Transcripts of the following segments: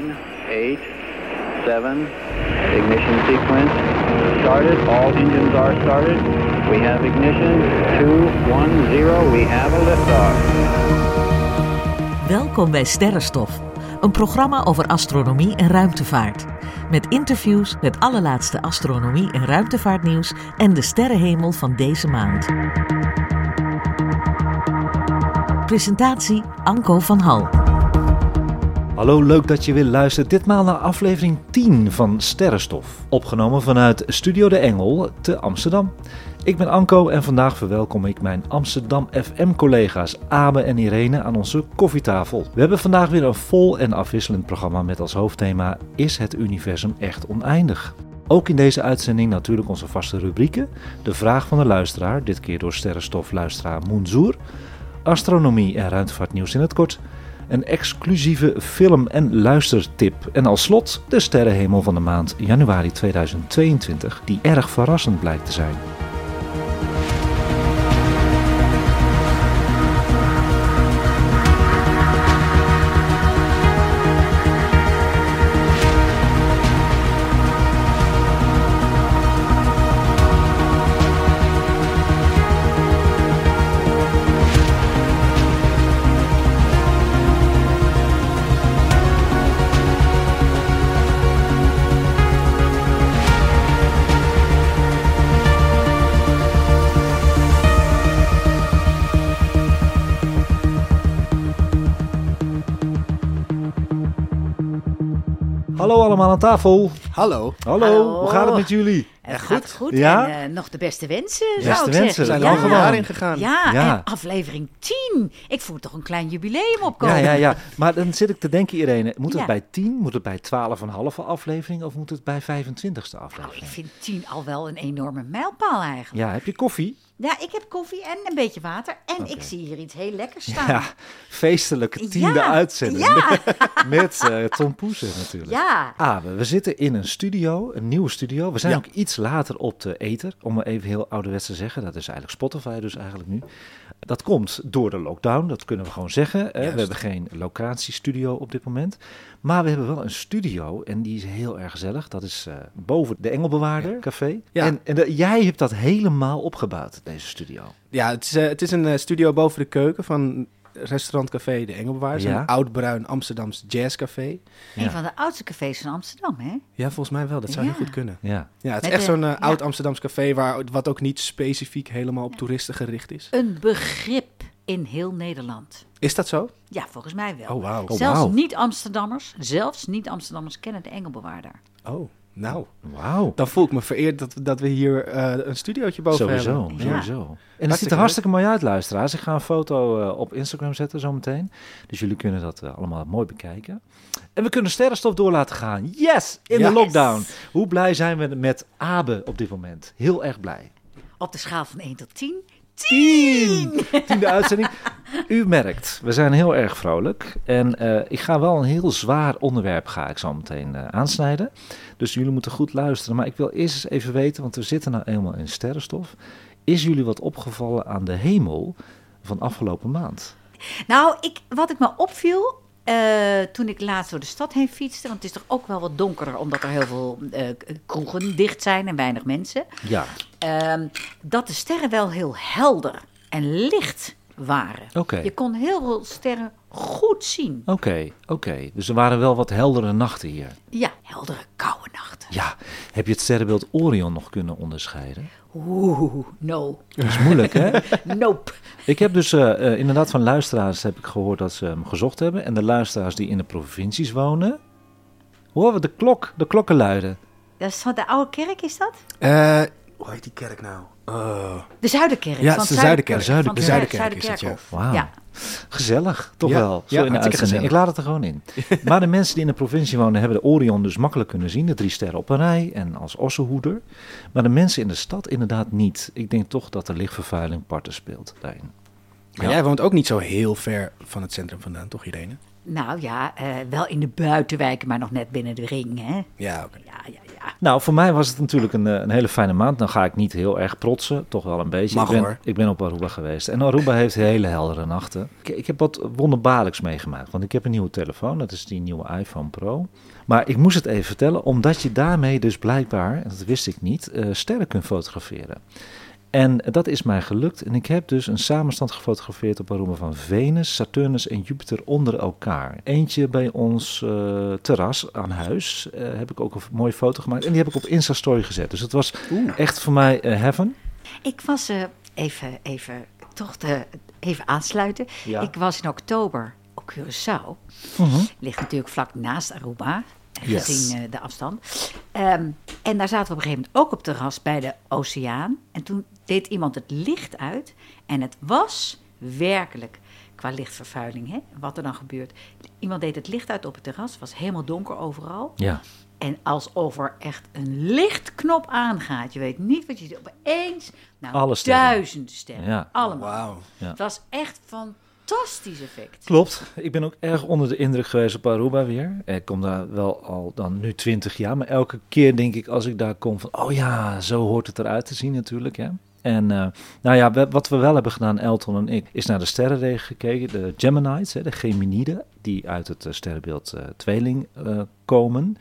nine, eight, seven. Ignition sequence started. All engines are started. We have ignition. Two, one, zero. We have a liftoff. Welkom bij Sterrenstof, een programma over astronomie en ruimtevaart. Met interviews, het allerlaatste astronomie- en ruimtevaartnieuws en de sterrenhemel van deze maand. Presentatie Anko van Hal. Hallo, leuk dat je weer luistert. Ditmaal naar aflevering 10 van Sterrenstof. Opgenomen vanuit Studio de Engel te Amsterdam. Ik ben Anko en vandaag verwelkom ik mijn Amsterdam FM-collega's Abe en Irene aan onze koffietafel. We hebben vandaag weer een vol en afwisselend programma met als hoofdthema Is het universum echt oneindig? Ook in deze uitzending natuurlijk onze vaste rubrieken. De vraag van de luisteraar, dit keer door sterrenstofluisteraar Moenzoer. Astronomie en ruimtevaartnieuws in het kort. Een exclusieve film- en luistertip. En als slot de sterrenhemel van de maand januari 2022, die erg verrassend blijkt te zijn. Hallo allemaal aan tafel. Hallo. Hallo, Hallo. hoe gaat het met jullie? Het Echt gaat goed? goed. Ja? En eh, nog de beste wensen, Beste zou ik wensen, zeggen. we zijn ja. al gewoon. daarin gegaan. Ja, Ja. en aflevering 10. Ik voel toch een klein jubileum opkomen. Ja, ja, ja. Maar dan zit ik te denken, Irene, moet het Ja. bij 10, moet het bij 12,5 aflevering of moet het bij 25ste Nou, aflevering? ik vind 10 al wel een enorme mijlpaal eigenlijk. Ja, heb je koffie? Ja, ik heb koffie en een beetje water. En ik zie hier iets heel lekkers staan. Ja, feestelijke tiende Ja, uitzending. Ja, Met eh, Tom Poesen natuurlijk. ja. Abe, we zitten in een studio, een nieuwe studio. We zijn Ja. ook iets later op de ether, om maar even heel ouderwets te zeggen. Dat is eigenlijk Spotify dus eigenlijk nu. Dat komt door de lockdown, dat kunnen we gewoon zeggen. hè. We hebben geen locatiestudio op dit moment. Maar we hebben wel een studio en die is heel erg gezellig. Dat is eh, boven de Engelbewaarder Café. Ja. En, en de- jij hebt dat helemaal opgebouwd, deze studio. Ja, het is, eh, het is een eh, studio boven de keuken van restaurant Café De Engelbewaard. Ja. Een oud-bruin Amsterdams jazzcafé. Een van de oudste cafés van Amsterdam, hè? Ja, volgens mij wel. Dat zou Ja. heel goed kunnen. Ja. Ja, het is Met echt de- zo'n eh, ja. oud Amsterdams café waar, wat ook niet specifiek helemaal op toeristen gericht is. Een begrip in heel Nederland. Is dat zo? Ja, volgens mij wel. Oh, wauw. Oh, Zelfs niet-Amsterdammers, zelfs niet-Amsterdammers kennen de Engelbewaarder. Oh, nou. Wauw. Dan voel ik me vereerd dat, dat we hier eh, een studiootje boven Sowieso, hebben. Ja. sowieso. En het ziet er hartstikke mooi uit, luisteraars. Ik ga een foto eh, op Instagram zetten zometeen. Dus jullie kunnen dat eh, allemaal mooi bekijken. En we kunnen sterrenstof door laten gaan. Yes! In Ja. de lockdown. Hoe blij zijn we met Abe op dit moment? Heel erg blij. Op de schaal van 1 tot 10. Tien! Tiende uitzending. U merkt, we zijn heel erg vrolijk. En eh, ik ga wel een heel zwaar onderwerp ga ik zo meteen eh, aansnijden. Dus jullie moeten goed luisteren. Maar ik wil eerst eens even weten, want we zitten nou eenmaal in sterrenstof. Is jullie wat opgevallen aan de hemel van afgelopen maand? Nou, ik, wat ik me opviel eh, toen ik laatst door de stad heen fietste, want het is toch ook wel wat donkerder omdat er heel veel eh, kroegen dicht zijn en weinig mensen, Ja, ehm, dat de sterren wel heel helder en licht waren. Je kon heel veel sterren goed zien. Oké, oké. Dus er waren wel wat heldere nachten hier. Ja, heldere koude nachten. Ja, heb je het sterrenbeeld Orion nog kunnen onderscheiden? Oeh, no. Dat is moeilijk, hè? Nope. Ik heb dus eh, eh, inderdaad van luisteraars heb ik gehoord dat ze hem gezocht hebben. En de luisteraars die in de provincies wonen, horen we de klok, de klokken luiden. Dat is van de oude kerk, is dat? Eh, hoe heet die kerk nou? Oh. De Zuiderkerk. Ja, van het is de Zuiderkerk. Van De het Zuiderkerk is het, ja. Wauw. Ja. Gezellig, toch Ja, wel? Zo ja, in de gezellig. Ik laat het er gewoon in. maar de mensen die in de provincie wonen hebben de Orion dus makkelijk kunnen zien. De drie sterren op een rij en als ossenhoeder. Maar de mensen in de stad inderdaad niet. Ik denk toch dat de lichtvervuiling parten speelt daarin. Maar Ja. jij woont ook niet zo heel ver van het centrum vandaan, toch Irene? Nou ja, eh, wel in de buitenwijken, maar nog net binnen de ring. Hè? Ja, oké. Ja, ja, ja. Nou, voor mij was het natuurlijk een, eh, een hele fijne maand. Dan ga ik niet heel erg protsen, toch wel een beetje. Mag ik, ben, hoor. ik ben op Aruba geweest. En Aruba heeft hele heldere nachten. Ik, ik heb wat wonderbaarlijks meegemaakt. Want ik heb een nieuwe telefoon, dat is die nieuwe iPhone Pro. Maar ik moest het even vertellen, omdat je daarmee dus blijkbaar, en dat wist ik niet, eh, sterren kunt fotograferen. En dat is mij gelukt. En ik heb dus een samenstand gefotografeerd op Aruba van Venus, Saturnus en Jupiter onder elkaar. Eentje bij ons eh, terras aan huis. eh, heb ik ook een mooie foto gemaakt. En die heb ik op Insta-story gezet. Dus het was echt voor mij eh, heaven. Ik was eh, even, even, toch te, even aansluiten. Ja. Ik was in oktober op Curaçao. Mhm. Ligt natuurlijk vlak naast Aruba, Yes. gezien eh, de afstand. Ehm, en daar zaten we op een gegeven moment ook op terras bij de oceaan. En toen deed iemand het licht uit. En het was werkelijk, qua lichtvervuiling, hè, wat er dan gebeurt. Iemand deed het licht uit op het terras, het was helemaal donker overal. Ja. En alsof er echt een lichtknop aangaat. Je weet niet wat je ziet. Opeens, nou, Alle sterren. duizenden sterren. Ja. Allemaal. Wauw. Ja. Het was echt fantastisch effect. Klopt. Ik ben ook erg onder de indruk geweest op Aruba weer. Ik kom daar wel al dan nu 20 jaar. Maar elke keer denk ik als ik daar kom van... Oh ja, zo hoort het eruit te zien natuurlijk. Hè? En eh, nou ja, wat we wel hebben gedaan, Elton en ik... is naar de sterrenregen gekeken. De Geminids, hè, de Geminiden. Die uit het eh, sterrenbeeld eh, Tweeling komen.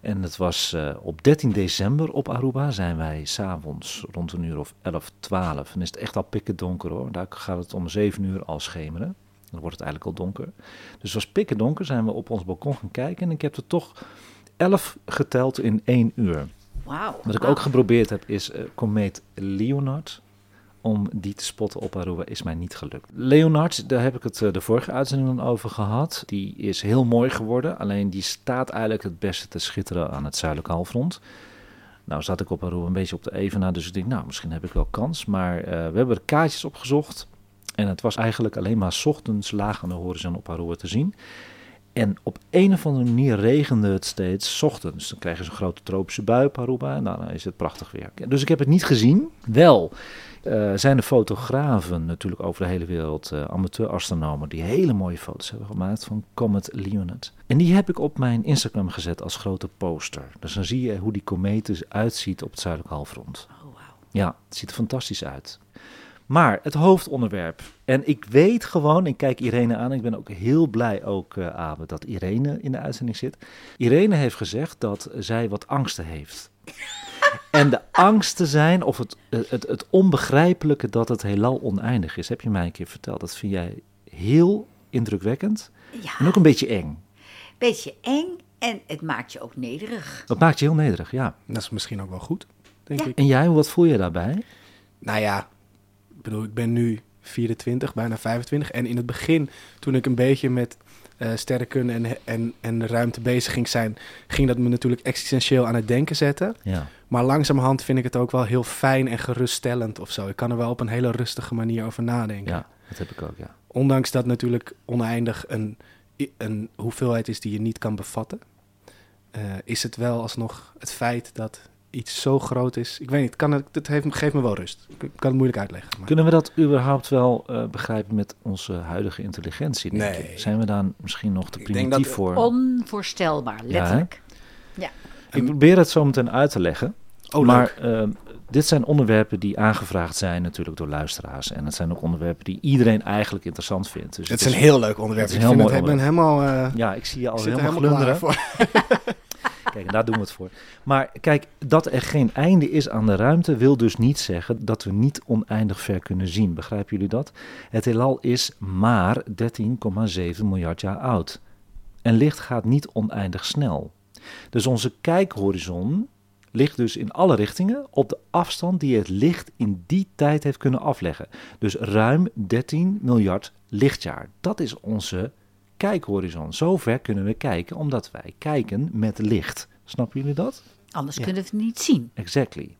En het was op 13 december op Aruba. Zijn wij s'avonds rond een uur of 11, 12. En is het echt al pikken donker hoor. Daar gaat het om 7 uur al schemeren. Dan wordt het eigenlijk al donker. Dus het was pikken donker, zijn we op ons balkon gaan kijken. En ik heb er toch 11 geteld in één uur. Wauw. Wat ik ook geprobeerd heb is eh, komeet Leonard. Om die te spotten op Aruba is mij niet gelukt. Leonard, daar heb ik het eh, de vorige uitzending dan over gehad. Die is heel mooi geworden. Alleen die staat eigenlijk het beste te schitteren aan het zuidelijke halfrond. Nou zat ik op Aruba een beetje op de evenaar. Dus ik denk, nou misschien heb ik wel kans. Maar eh, we hebben er kaartjes opgezocht. En het was eigenlijk alleen maar 's ochtends laag aan de horizon op Aruba te zien. En op een of andere manier regende het steeds 's ochtends. Dan krijg je zo'n grote tropische bui op Aruba en dan is het prachtig weer. Dus ik heb het niet gezien. Wel eh, zijn er fotografen natuurlijk over de hele wereld, eh amateur-astronomen, die hele mooie foto's hebben gemaakt van Comet Leonard. En die heb ik op mijn Instagram gezet als grote poster. Dus dan zie je hoe die komeet dus uitziet op het zuidelijke halfrond. Oh, wauw. Ja, het ziet er fantastisch uit. Maar het hoofdonderwerp. En ik weet gewoon, ik kijk Irene aan. Ik ben ook heel blij ook, eh Abe, dat Irene in de uitzending zit. Irene heeft gezegd dat zij wat angsten heeft. en de angsten zijn, of het, het, het, het onbegrijpelijke dat het heelal oneindig is, heb je mij een keer verteld. Dat vind jij heel indrukwekkend Ja, en ook een beetje eng. beetje eng en het maakt je ook nederig. Dat maakt je heel nederig, ja. Dat is misschien ook wel goed, denk Ja. ik. En jij, wat voel je daarbij? Nou ja, ik bedoel, ik ben nu 24, bijna 25. En in het begin, toen ik een beetje met eh sterrenkunde en, en, en de ruimte bezig ging zijn, ging dat me natuurlijk existentieel aan het denken zetten. Ja. Maar langzamerhand vind ik het ook wel heel fijn en geruststellend of zo. Ik kan er wel op een hele rustige manier over nadenken. Ja, dat heb ik ook, ja. Ondanks dat natuurlijk oneindig een, een hoeveelheid is die je niet kan bevatten, eh, is het wel alsnog het feit dat iets zo groot is. Ik weet niet, kan het, het heeft, geeft me wel rust. Ik kan het moeilijk uitleggen. Maar. Kunnen we dat überhaupt wel eh, begrijpen met onze huidige intelligentie? Denk Nee. ik? Zijn we daar misschien nog te Ik denk primitief dat- voor? Onvoorstelbaar, letterlijk. Ik probeer het zo meteen uit te leggen. Oh, maar leuk. eh, dit zijn onderwerpen die aangevraagd zijn natuurlijk door luisteraars. En het zijn ook onderwerpen die iedereen eigenlijk interessant vindt. Dus Het is het een heel leuk onderwerp. het is een heel vind mooi het, ik ben helemaal, eh, Ja, ik zie je al helemaal helemaal glunderen. Kijk, daar doen we het voor. Maar kijk, dat er geen einde is aan de ruimte wil dus niet zeggen dat we niet oneindig ver kunnen zien. Begrijpen jullie dat? Het heelal is maar 13,7 miljard jaar oud. En licht gaat niet oneindig snel. Dus onze kijkhorizon ligt dus in alle richtingen op de afstand die het licht in die tijd heeft kunnen afleggen. Dus ruim 13 miljard lichtjaar. Dat is onze kijkhorizon. Zo ver kunnen we kijken omdat wij kijken met licht. Snappen jullie dat? Anders Ja. kunnen we het niet zien. Exactly.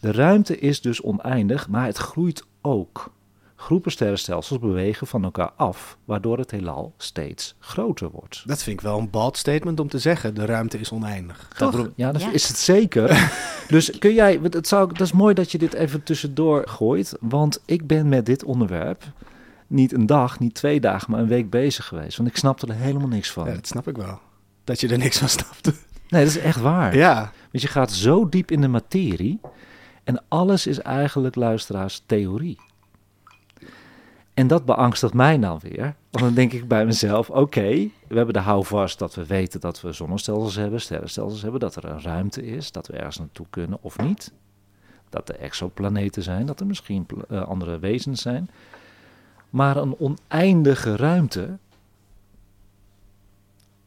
De ruimte is dus oneindig, maar het groeit ook. Groepen sterrenstelsels bewegen van elkaar af, waardoor het heelal steeds groter wordt. Dat vind ik wel een bald statement om te zeggen. De ruimte is oneindig. Toch? Daarom- Ja, dat Ja. is het zeker. dus kun jij, want het zou, dat is mooi dat je dit even tussendoor gooit, want ik ben met dit onderwerp niet een dag, niet twee dagen, maar een week bezig geweest. Want ik snapte er helemaal niks van. Ja, dat snap ik wel. Dat je er niks van snapt. Nee, dat is echt waar. Ja, Want je gaat zo diep in de materie en alles is eigenlijk, luisteraars, theorie. En dat beangstigt mij dan weer. Want dan denk ik bij mezelf, oké, we hebben de houvast dat we weten dat we zonnestelsels hebben, sterrenstelsels hebben, dat er een ruimte is, dat we ergens naartoe kunnen of niet. Dat er exoplaneten zijn, dat er misschien eh, andere wezens zijn. Maar een oneindige ruimte,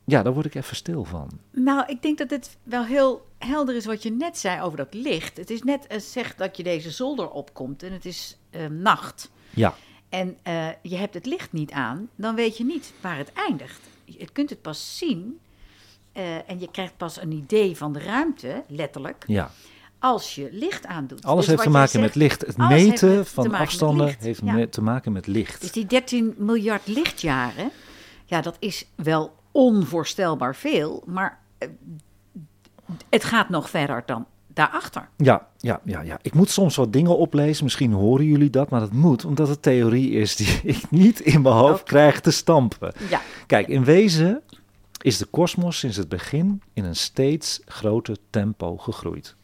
ja, daar word ik even stil van. Nou, ik denk dat het wel heel helder is wat je net zei over dat licht. Het is net als zegt dat je deze zolder opkomt en het is eh, nacht. Ja, En eh, je hebt het licht niet aan, dan weet je niet waar het eindigt. Je kunt het pas zien eh, en je krijgt pas een idee van de ruimte, letterlijk, ja. Als je licht aandoet. Alles Dus heeft te maken met licht. Het meten met- te van afstanden heeft ja. te maken met licht. Dus die 13 miljard lichtjaren, ja, dat is wel onvoorstelbaar veel, maar eh, het gaat nog verder dan daarachter. Ja, ja, ja, ja. Ik moet soms wat dingen oplezen. Misschien horen jullie dat, maar dat moet omdat het theorie is die ik niet in mijn hoofd krijg te stampen. Ja, Kijk, in wezen is de kosmos sinds het begin in een steeds groter tempo gegroeid.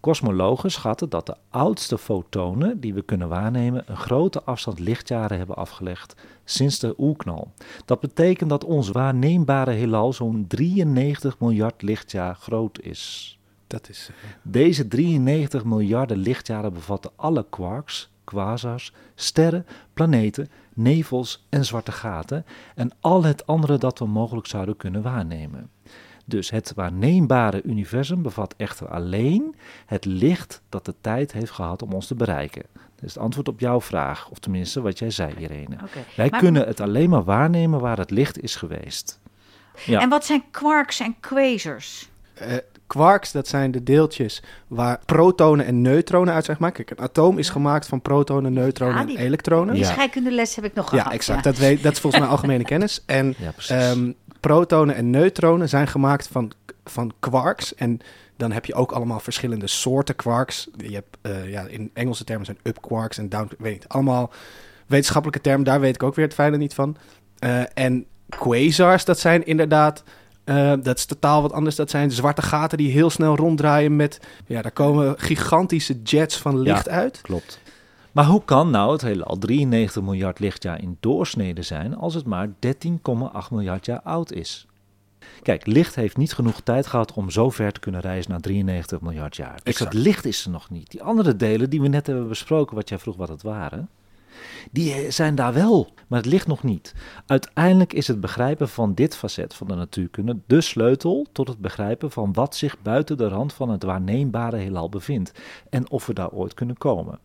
Kosmologen schatten dat de oudste fotonen die we kunnen waarnemen een grote afstand lichtjaren hebben afgelegd sinds de oerknal. Dat betekent dat ons waarneembare heelal zo'n 93 miljard lichtjaar groot is. dat is... eh, Deze 93 miljarden lichtjaren bevatten alle quarks, quasars, sterren, planeten, nevels en zwarte gaten en al het andere dat we mogelijk zouden kunnen waarnemen. Dus het waarneembare universum bevat echter alleen het licht dat de tijd heeft gehad om ons te bereiken. Dat is het antwoord op jouw vraag, of tenminste wat jij zei, Irene. Wij Maar- kunnen het alleen maar waarnemen waar het licht is geweest. Ja. En wat zijn quarks en quasars? eh, quarks, dat zijn de deeltjes waar protonen en neutronen uit zijn gemaakt. Kijk, een atoom is gemaakt van protonen, neutronen Ja, die- en elektronen. Die Ja. scheikundeles heb ik nog Ja, gehad. exact. Dat, weet, dat is volgens mij algemene kennis. En Ja, precies. ehm, protonen en neutronen zijn gemaakt van, van quarks. En dan heb je ook allemaal verschillende soorten quarks. Je hebt, eh, ja, in Engelse termen zijn up quarks en down... Weet niet, allemaal wetenschappelijke termen. Daar weet ik ook weer het fijne niet van. Eh, en quasars, dat zijn inderdaad... eh, dat is totaal wat anders. Dat zijn zwarte gaten die heel snel ronddraaien met... Ja, daar komen gigantische jets van licht uit. Klopt. Maar hoe kan nou het heelal 93 miljard lichtjaar in doorsnede zijn als het maar 13,8 miljard jaar oud is? Kijk, licht heeft niet genoeg tijd gehad om zo ver te kunnen reizen naar 93 miljard jaar. Dus Exact. het licht is er nog niet. Die andere delen die we net hebben besproken, wat jij vroeg wat het waren, die eh, zijn daar wel, maar het licht nog niet. Uiteindelijk is het begrijpen van dit facet van de natuurkunde de sleutel tot het begrijpen van wat zich buiten de rand van het waarneembare heelal bevindt en of we daar ooit kunnen komen.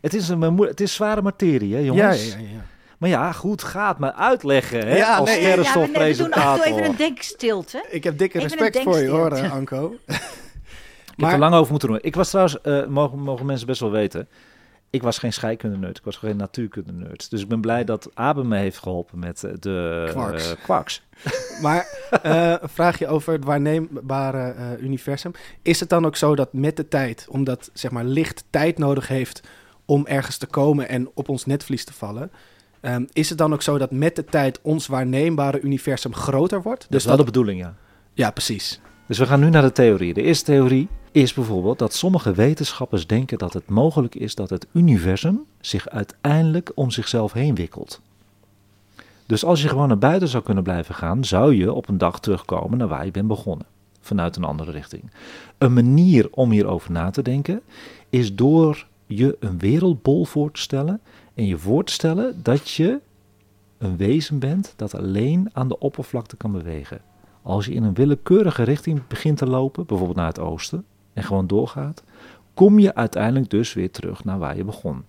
Het is, een, het is zware materie, hè jongens? Ja, ja, ja, ja. Maar ja, goed, gaat maar uitleggen, hè, Ja, als nee, Ja, we, nee, we doen af en sterrenstofpresentator. toe even een denkstilte. Ik heb dikke Even respect voor je hoor, eh, Anko. Ik heb er lang over moeten doen. Ik was trouwens, eh, mogen, mogen mensen best wel weten, ik was geen scheikunde-nerd, ik was geen natuurkunde-nerd. Dus ik ben blij dat Abe me heeft geholpen met eh, de Quarks. quarks. Maar eh, een vraagje over het waarneembare eh, universum. Is het dan ook zo dat met de tijd, omdat zeg maar, licht tijd nodig heeft om ergens te komen en op ons netvlies te vallen, ehm, is het dan ook zo dat met de tijd ons waarneembare universum groter wordt? Dus Dus dat is dat, de bedoeling, ja. ja, precies. Dus we gaan nu naar de theorie. De eerste theorie is bijvoorbeeld dat sommige wetenschappers denken dat het mogelijk is dat het universum zich uiteindelijk om zichzelf heen wikkelt. Dus als je gewoon naar buiten zou kunnen blijven gaan, zou je op een dag terugkomen naar waar je bent begonnen, vanuit een andere richting. Een manier om hierover na te denken is door je een wereldbol voor te stellen en je voor te stellen dat je een wezen bent dat alleen aan de oppervlakte kan bewegen. Als je in een willekeurige richting begint te lopen, bijvoorbeeld naar het oosten, en gewoon doorgaat, kom je uiteindelijk dus weer terug naar waar je begon.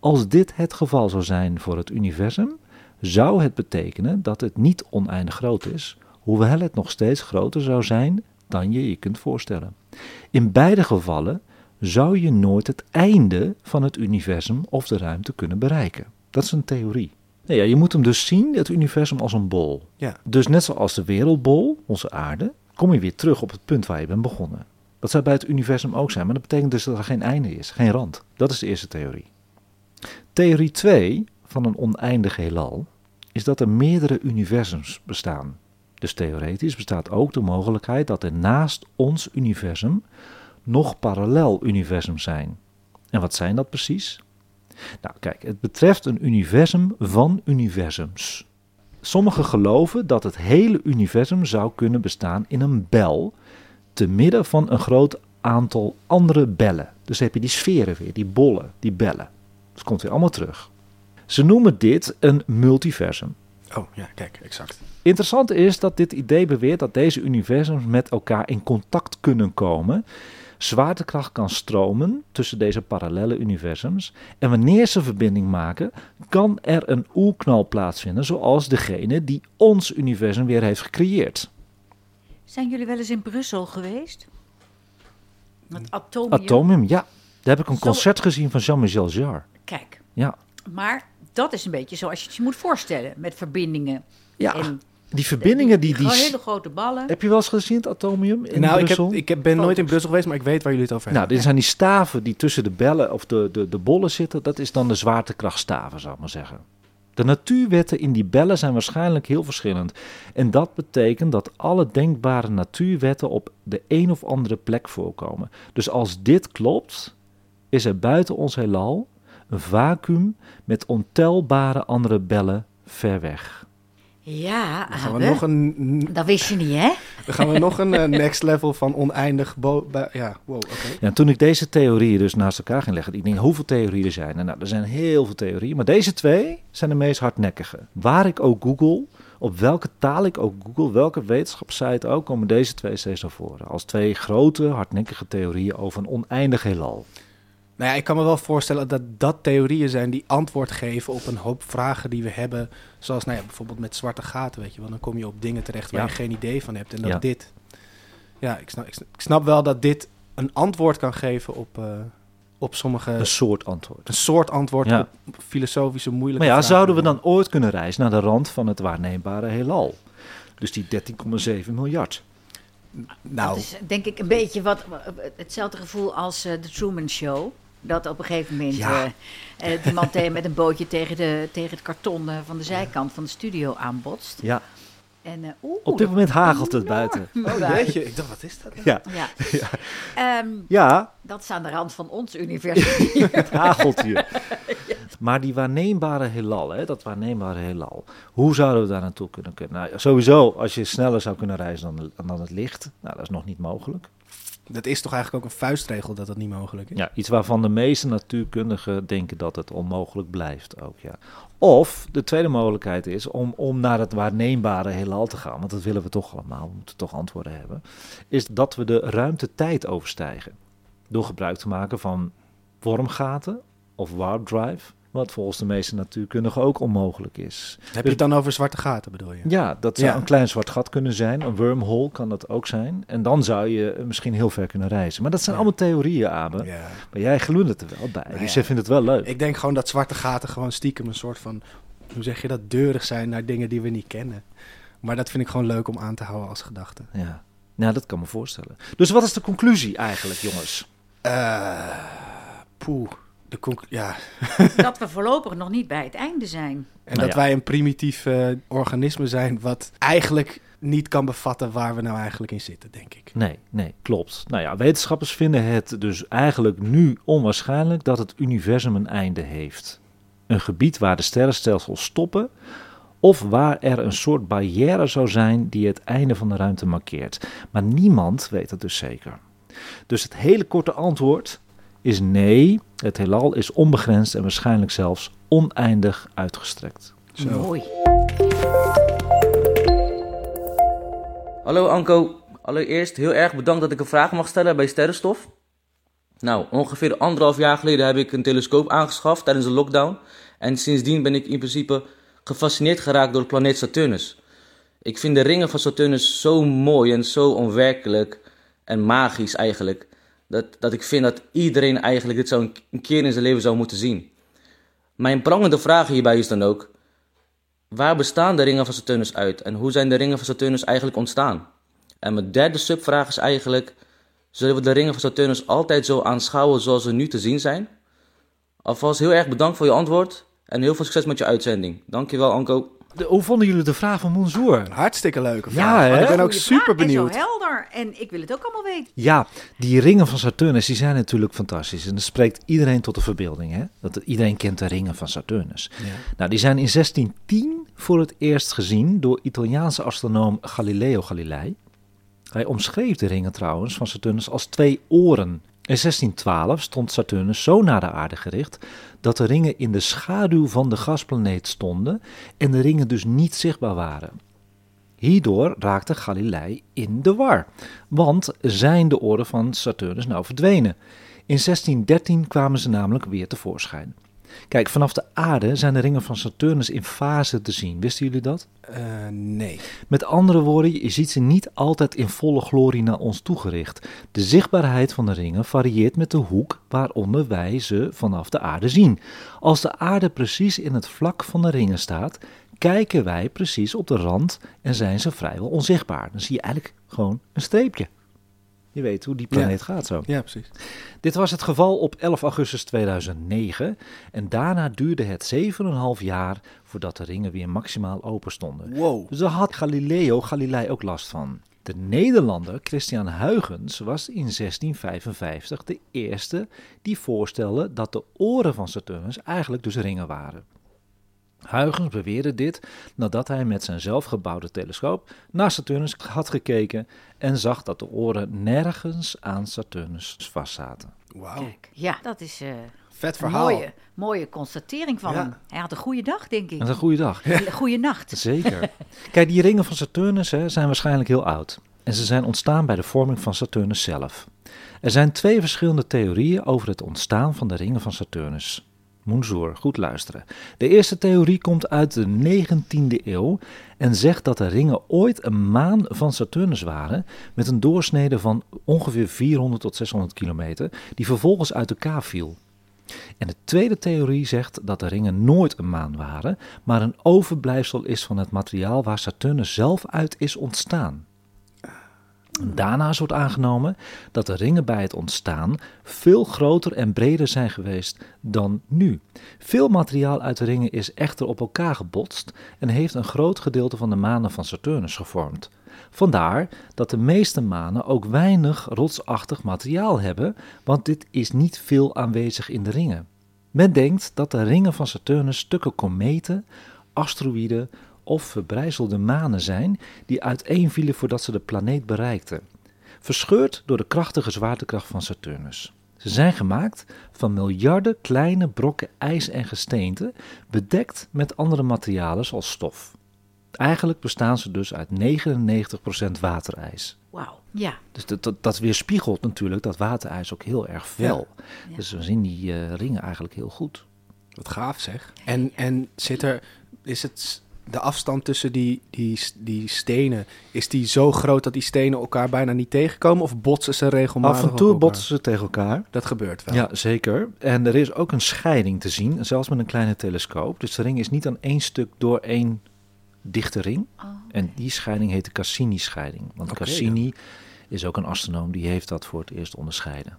Als dit het geval zou zijn voor het universum, zou het betekenen dat het niet oneindig groot is, hoewel het nog steeds groter zou zijn dan je je kunt voorstellen. In beide gevallen zou je nooit het einde van het universum of de ruimte kunnen bereiken. Dat is een theorie. Nee, ja, je moet hem dus zien, het universum, als een bol. Ja. Dus net zoals de wereldbol, onze aarde, kom je weer terug op het punt waar je bent begonnen. Dat zou bij het universum ook zijn, maar dat betekent dus dat er geen einde is, geen rand. Dat is de eerste theorie. Theorie 2 van een oneindig heelal is dat er meerdere universums bestaan. Dus theoretisch bestaat ook de mogelijkheid dat er naast ons universum nog parallel-universums zijn. En wat zijn dat precies? Nou, kijk, het betreft een universum van universums. Sommigen geloven dat het hele universum zou kunnen bestaan in een bel, te midden van een groot aantal andere bellen. Dus heb je die sferen weer, die bollen, die bellen. Dat komt weer allemaal terug. Ze noemen dit een multiversum. Oh, ja, kijk, exact. Interessant is dat dit idee beweert dat deze universums met elkaar in contact kunnen komen. Zwaartekracht kan stromen tussen deze parallele universums. En wanneer ze verbinding maken, kan er een oerknal plaatsvinden, zoals degene die ons universum weer heeft gecreëerd. Zijn jullie wel eens in Brussel geweest? Het atomium. Atomium, ja. Daar heb ik een Zo- concert gezien van Jean-Michel Jarre. Kijk, Ja. maar dat is een beetje zoals je het je moet voorstellen. Met verbindingen. Ja, En die verbindingen die... die Gewoon hele grote ballen. heb je wel eens gezien, het atomium in nou, ik, Brussel? heb, ik heb, ben nooit in. Brussel geweest, maar ik weet waar jullie het over Nou, hebben. dit zijn die staven die tussen de bellen of de, de, de bollen zitten. Dat is dan de zwaartekrachtstaven, zou ik maar zeggen. De natuurwetten in die bellen zijn waarschijnlijk heel verschillend. En dat betekent dat alle denkbare natuurwetten op de een of andere plek voorkomen. Dus als dit klopt, is er buiten ons heelal een vacuüm met ontelbare andere bellen ver weg. Ja, Dan gaan we nog een, dat wist je niet, hè? dan gaan we nog een eh, next level van oneindig... Bo ja, wow, oké. Ja, en toen ik deze theorieën dus naast elkaar ging leggen, ik denk hoeveel theorieën er zijn. En nou, er zijn heel veel theorieën, maar deze twee zijn de meest hardnekkige. Waar ik ook google, op welke taal ik ook google, welke wetenschapssite ook, komen deze twee steeds naar voren. Als twee grote, hardnekkige theorieën over een oneindig heelal. Nou ja, ik kan me wel voorstellen dat dat theorieën zijn die antwoord geven op een hoop vragen die we hebben. Zoals nou ja, bijvoorbeeld met zwarte gaten, weet je wel. Dan kom je op dingen terecht waar Ja. je geen idee van hebt. En dat Ja. dit... Ja, ik snap, ik snap- ik snap wel dat dit een antwoord kan geven op, eh, op sommige... Een soort antwoord. Een soort antwoord Ja. op filosofische moeilijke Maar ja, vragen. zouden we dan ooit kunnen reizen naar de rand van het waarneembare heelal? Dus die 13,7 miljard. Nou, Dat is denk ik een beetje wat, hetzelfde gevoel als eh, de Truman Show. Dat op een gegeven moment Ja. eh, eh, die man met een bootje tegen, de, tegen het karton eh, van de zijkant van de studio aanbotst. Ja, En, eh, oeh, op dit moment hagelt het buiten. oh jeetje, ik dacht, wat is dat? Ja, Ja. Ehm, ja dat is aan de rand van ons universum. Het hagelt hier. Maar die waarneembare heelal, hè, dat waarneembare heelal, hoe zouden we daar naartoe kunnen? kunnen? Nou, sowieso, als je sneller zou kunnen reizen dan, dan het licht, nou, dat is nog niet mogelijk. Dat is toch eigenlijk ook een vuistregel dat dat niet mogelijk is? Ja, iets waarvan de meeste natuurkundigen denken dat het onmogelijk blijft ook, ja. Of de tweede mogelijkheid is om, om naar het waarneembare heelal te gaan, want dat willen we toch allemaal, we moeten toch antwoorden hebben, is dat we de ruimte-tijd overstijgen. Door gebruik te maken van wormgaten of warp drive, wat volgens de meeste natuurkundigen ook onmogelijk is. Heb je het dan over zwarte gaten, bedoel je? Ja, dat zou Ja. een klein zwart gat kunnen zijn. Een wormhole kan dat ook zijn. En dan zou je misschien heel ver kunnen reizen. Maar dat zijn Ja. allemaal theorieën, Abe. Ja. Maar jij glundert er wel bij. Nou dus ja. jij vindt het wel leuk. Ik denk gewoon dat zwarte gaten gewoon stiekem een soort van, hoe zeg je dat, deurig zijn naar dingen die we niet kennen. Maar dat vind ik gewoon leuk om aan te houden als gedachte. Ja. ja, dat kan me voorstellen. Dus wat is de conclusie eigenlijk, jongens? Eh poeh, de ja. dat we voorlopig nog niet bij het einde zijn. En Nou dat ja. wij een primitief eh, organisme zijn wat eigenlijk niet kan bevatten waar we nou eigenlijk in zitten, denk ik. Nee, nee, klopt. Nou ja, wetenschappers vinden het dus eigenlijk nu onwaarschijnlijk dat het universum een einde heeft. Een gebied waar de sterrenstelsels stoppen, of waar er een soort barrière zou zijn die het einde van de ruimte markeert. Maar niemand weet het dus zeker. Dus het hele korte antwoord is nee, het heelal is onbegrensd en waarschijnlijk zelfs oneindig uitgestrekt. Zo. Mooi. Hallo Anko, allereerst heel erg bedankt dat ik een vraag mag stellen bij Sterrenstof. Nou, ongeveer anderhalf jaar geleden heb ik een telescoop aangeschaft tijdens de lockdown. En sindsdien ben ik in principe gefascineerd geraakt door de planeet Saturnus. Ik vind de ringen van Saturnus zo mooi en zo onwerkelijk en magisch eigenlijk. Dat, dat ik vind dat iedereen eigenlijk dit zo een, een keer in zijn leven zou moeten zien. Mijn prangende vraag hierbij is dan ook... Waar bestaan de ringen van Saturnus uit en hoe zijn de ringen van Saturnus eigenlijk ontstaan? En mijn derde subvraag is eigenlijk: zullen we de ringen van Saturnus altijd zo aanschouwen zoals ze nu te zien zijn? Alvast heel erg bedankt voor je antwoord en heel veel succes met je uitzending. Dankjewel, Anko. De- hoe vonden jullie de vraag van Monzoer? Hartstikke leuke Ja, vraag. ik ben ook super benieuwd. En zo helder. En ik wil het ook allemaal weten. Ja, die ringen van Saturnus die zijn natuurlijk fantastisch. En dat spreekt iedereen tot de verbeelding. Hè? Dat iedereen kent de ringen van Saturnus. Ja. Nou, die zijn in 1610 voor het eerst gezien door Italiaanse astronoom Galileo Galilei. Hij omschreef de ringen trouwens van Saturnus als twee oren. In 1612 stond Saturnus zo naar de aarde gericht dat de ringen in de schaduw van de gasplaneet stonden en de ringen dus niet zichtbaar waren. Hierdoor raakte Galilei in de war, want zijn de oren van Saturnus nou verdwenen? In 1613 kwamen ze namelijk weer tevoorschijn. Kijk, vanaf de aarde zijn de ringen van Saturnus in fase te zien. Wisten jullie dat? Eh, nee. Met andere woorden, je ziet ze niet altijd in volle glorie naar ons toegericht. De zichtbaarheid van de ringen varieert met de hoek waaronder wij ze vanaf de aarde zien. Als de aarde precies in het vlak van de ringen staat, kijken wij precies op de rand en zijn ze vrijwel onzichtbaar. Dan zie je eigenlijk gewoon een streepje. Je weet hoe die planeet gaat zo. Ja, precies. Dit was het geval op 11 augustus 2009 en daarna duurde het 7,5 jaar voordat de ringen weer maximaal open stonden. Wow. Dus daar had Galileo Galilei ook last van. De Nederlander Christian Huygens was in 1655 de eerste die voorstelde dat de oren van Saturnus eigenlijk dus ringen waren. Huygens beweerde dit nadat hij met zijn zelfgebouwde telescoop naar Saturnus had gekeken en zag dat de oren nergens aan Saturnus vastzaten. Wauw. Kijk, ja, dat is eh, Vet een verhaal. mooie, mooie constatering van Ja. hem. Hij had een goede dag, denk ik. Is een goede dag. Een goede nacht. Zeker. Kijk, die ringen van Saturnus hè, zijn waarschijnlijk heel oud. En ze zijn ontstaan bij de vorming van Saturnus zelf. Er zijn twee verschillende theorieën over het ontstaan van de ringen van Saturnus. Goed luisteren. De eerste theorie komt uit de 19e eeuw en zegt dat de ringen ooit een maan van Saturnus waren met een doorsnede van ongeveer 400 tot 600 kilometer, die vervolgens uit elkaar viel. En de tweede theorie zegt dat de ringen nooit een maan waren, maar een overblijfsel is van het materiaal waar Saturnus zelf uit is ontstaan. Daarnaast wordt aangenomen dat de ringen bij het ontstaan veel groter en breder zijn geweest dan nu. Veel materiaal uit de ringen is echter op elkaar gebotst en heeft een groot gedeelte van de manen van Saturnus gevormd. Vandaar dat de meeste manen ook weinig rotsachtig materiaal hebben, want dit is niet veel aanwezig in de ringen. Men denkt dat de ringen van Saturnus stukken kometen, asteroïden of verbrijzelde manen zijn die uiteenvielen voordat ze de planeet bereikten, verscheurd door de krachtige zwaartekracht van Saturnus. Ze zijn gemaakt van miljarden kleine brokken ijs en gesteente, bedekt met andere materialen zoals stof. Eigenlijk bestaan ze dus uit 99% waterijs. Wauw. Ja. Dus dat, dat, dat weerspiegelt natuurlijk dat waterijs ook heel erg fel. Ja. Dus we zien die eh, ringen eigenlijk heel goed. Wat gaaf zeg. En, en zit er, is het de afstand tussen die, die, die stenen, is die zo groot dat die stenen elkaar bijna niet tegenkomen? Of botsen ze regelmatig Af en toe botsen ze tegen elkaar. Dat gebeurt wel. Ja, zeker. En er is ook een scheiding te zien, zelfs met een kleine telescoop. Dus de ring is niet aan één stuk door één dichte ring. Oh. En die scheiding heet de Cassini-scheiding. Want Cassini is ook een astronoom die heeft dat voor het eerst onderscheiden.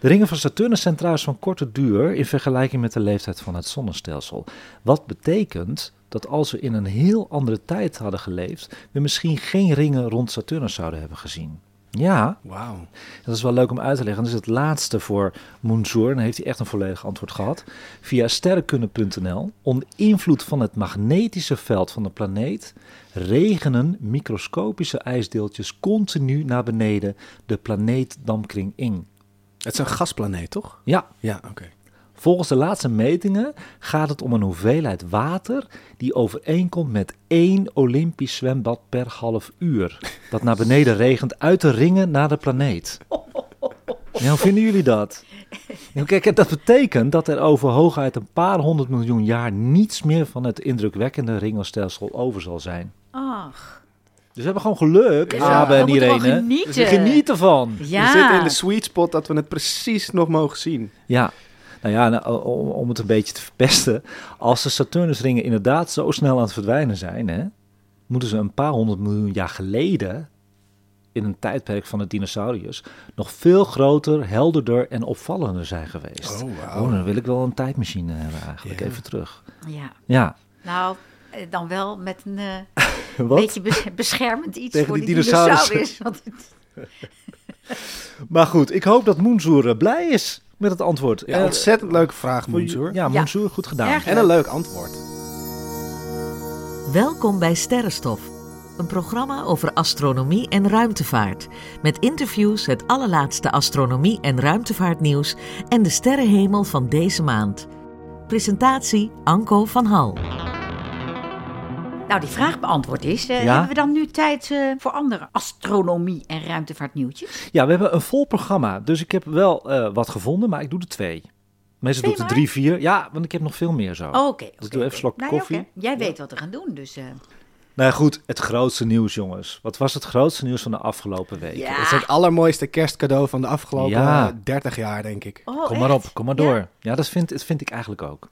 De ringen van Saturnus zijn trouwens van korte duur in vergelijking met de leeftijd van het zonnestelsel. Wat betekent dat als we in een heel andere tijd hadden geleefd, we misschien geen ringen rond Saturnus zouden hebben gezien. Ja, Wauw. dat is wel leuk om uit te leggen. Dat is het laatste voor Moonzoor. En dan heeft hij echt een volledig antwoord gehad. Via sterrenkunde.nl. Onder invloed van het magnetische veld van de planeet regenen microscopische ijsdeeltjes continu naar beneden de planeetdampkring in. Het is een gasplaneet, toch? Ja, Ja, oké. volgens de laatste metingen gaat het om een hoeveelheid water die overeenkomt met één Olympisch zwembad per half uur. Dat naar beneden regent uit de ringen naar de planeet. Ja, hoe vinden jullie dat? Nou, kijk, dat betekent dat er over hooguit een paar honderd miljoen jaar niets meer van het indrukwekkende ringelstelsel over zal zijn. Ach. Dus we hebben gewoon geluk, Ja, Abe we en Irene. genieten. Dus geniet ervan. Ja. We zitten in de sweet spot dat we het precies nog mogen zien. Ja, nou ja, nou, om, om het een beetje te verpesten. Als de Saturnusringen inderdaad zo snel aan het verdwijnen zijn, hè, moeten ze een paar honderd miljoen jaar geleden, in een tijdperk van de dinosauriërs, nog veel groter, helderder en opvallender zijn geweest. Oh, wauw. Oh, dan wil ik wel een tijdmachine hebben eigenlijk, Ja. even terug. Ja. Ja, Nou, dan wel met een eh, beetje bes- beschermend iets Tegen voor die die, dinosaurus. dinosaurus. Want het- Maar goed, ik hoop dat Moenzoer eh, blij is met het antwoord. Ja, Eh, ontzettend leuke vraag, Moensoer. Ja. Moenzoer, goed gedaan. Erg En een leuk antwoord. Welkom bij Sterrenstof, een programma over astronomie en ruimtevaart. Met interviews, het allerlaatste astronomie- en ruimtevaartnieuws en de sterrenhemel van deze maand. Presentatie Anko van Hal. Nou, die vraag beantwoord is. eh, Ja. Hebben we dan nu tijd eh, voor andere astronomie- en ruimtevaartnieuwtjes? Ja, we hebben een vol programma. Dus ik heb wel eh, wat gevonden, maar ik doe er twee. Meestal doe ik Twee er drie, vier. Ja, want ik heb nog veel meer zo. Oh, Oké. Dus oké, doe even slok Nou ja, koffie. oké. Jij weet wat we gaan doen, dus... eh, Nou ja, goed, het grootste nieuws, jongens. Wat was het grootste nieuws van de afgelopen week? Ja. Het is het allermooiste kerstcadeau van de afgelopen Ja. eh, 30 jaar, denk ik. oh, Kom maar op, kom maar Ja? door. Ja, dat, vind, dat vind ik eigenlijk ook.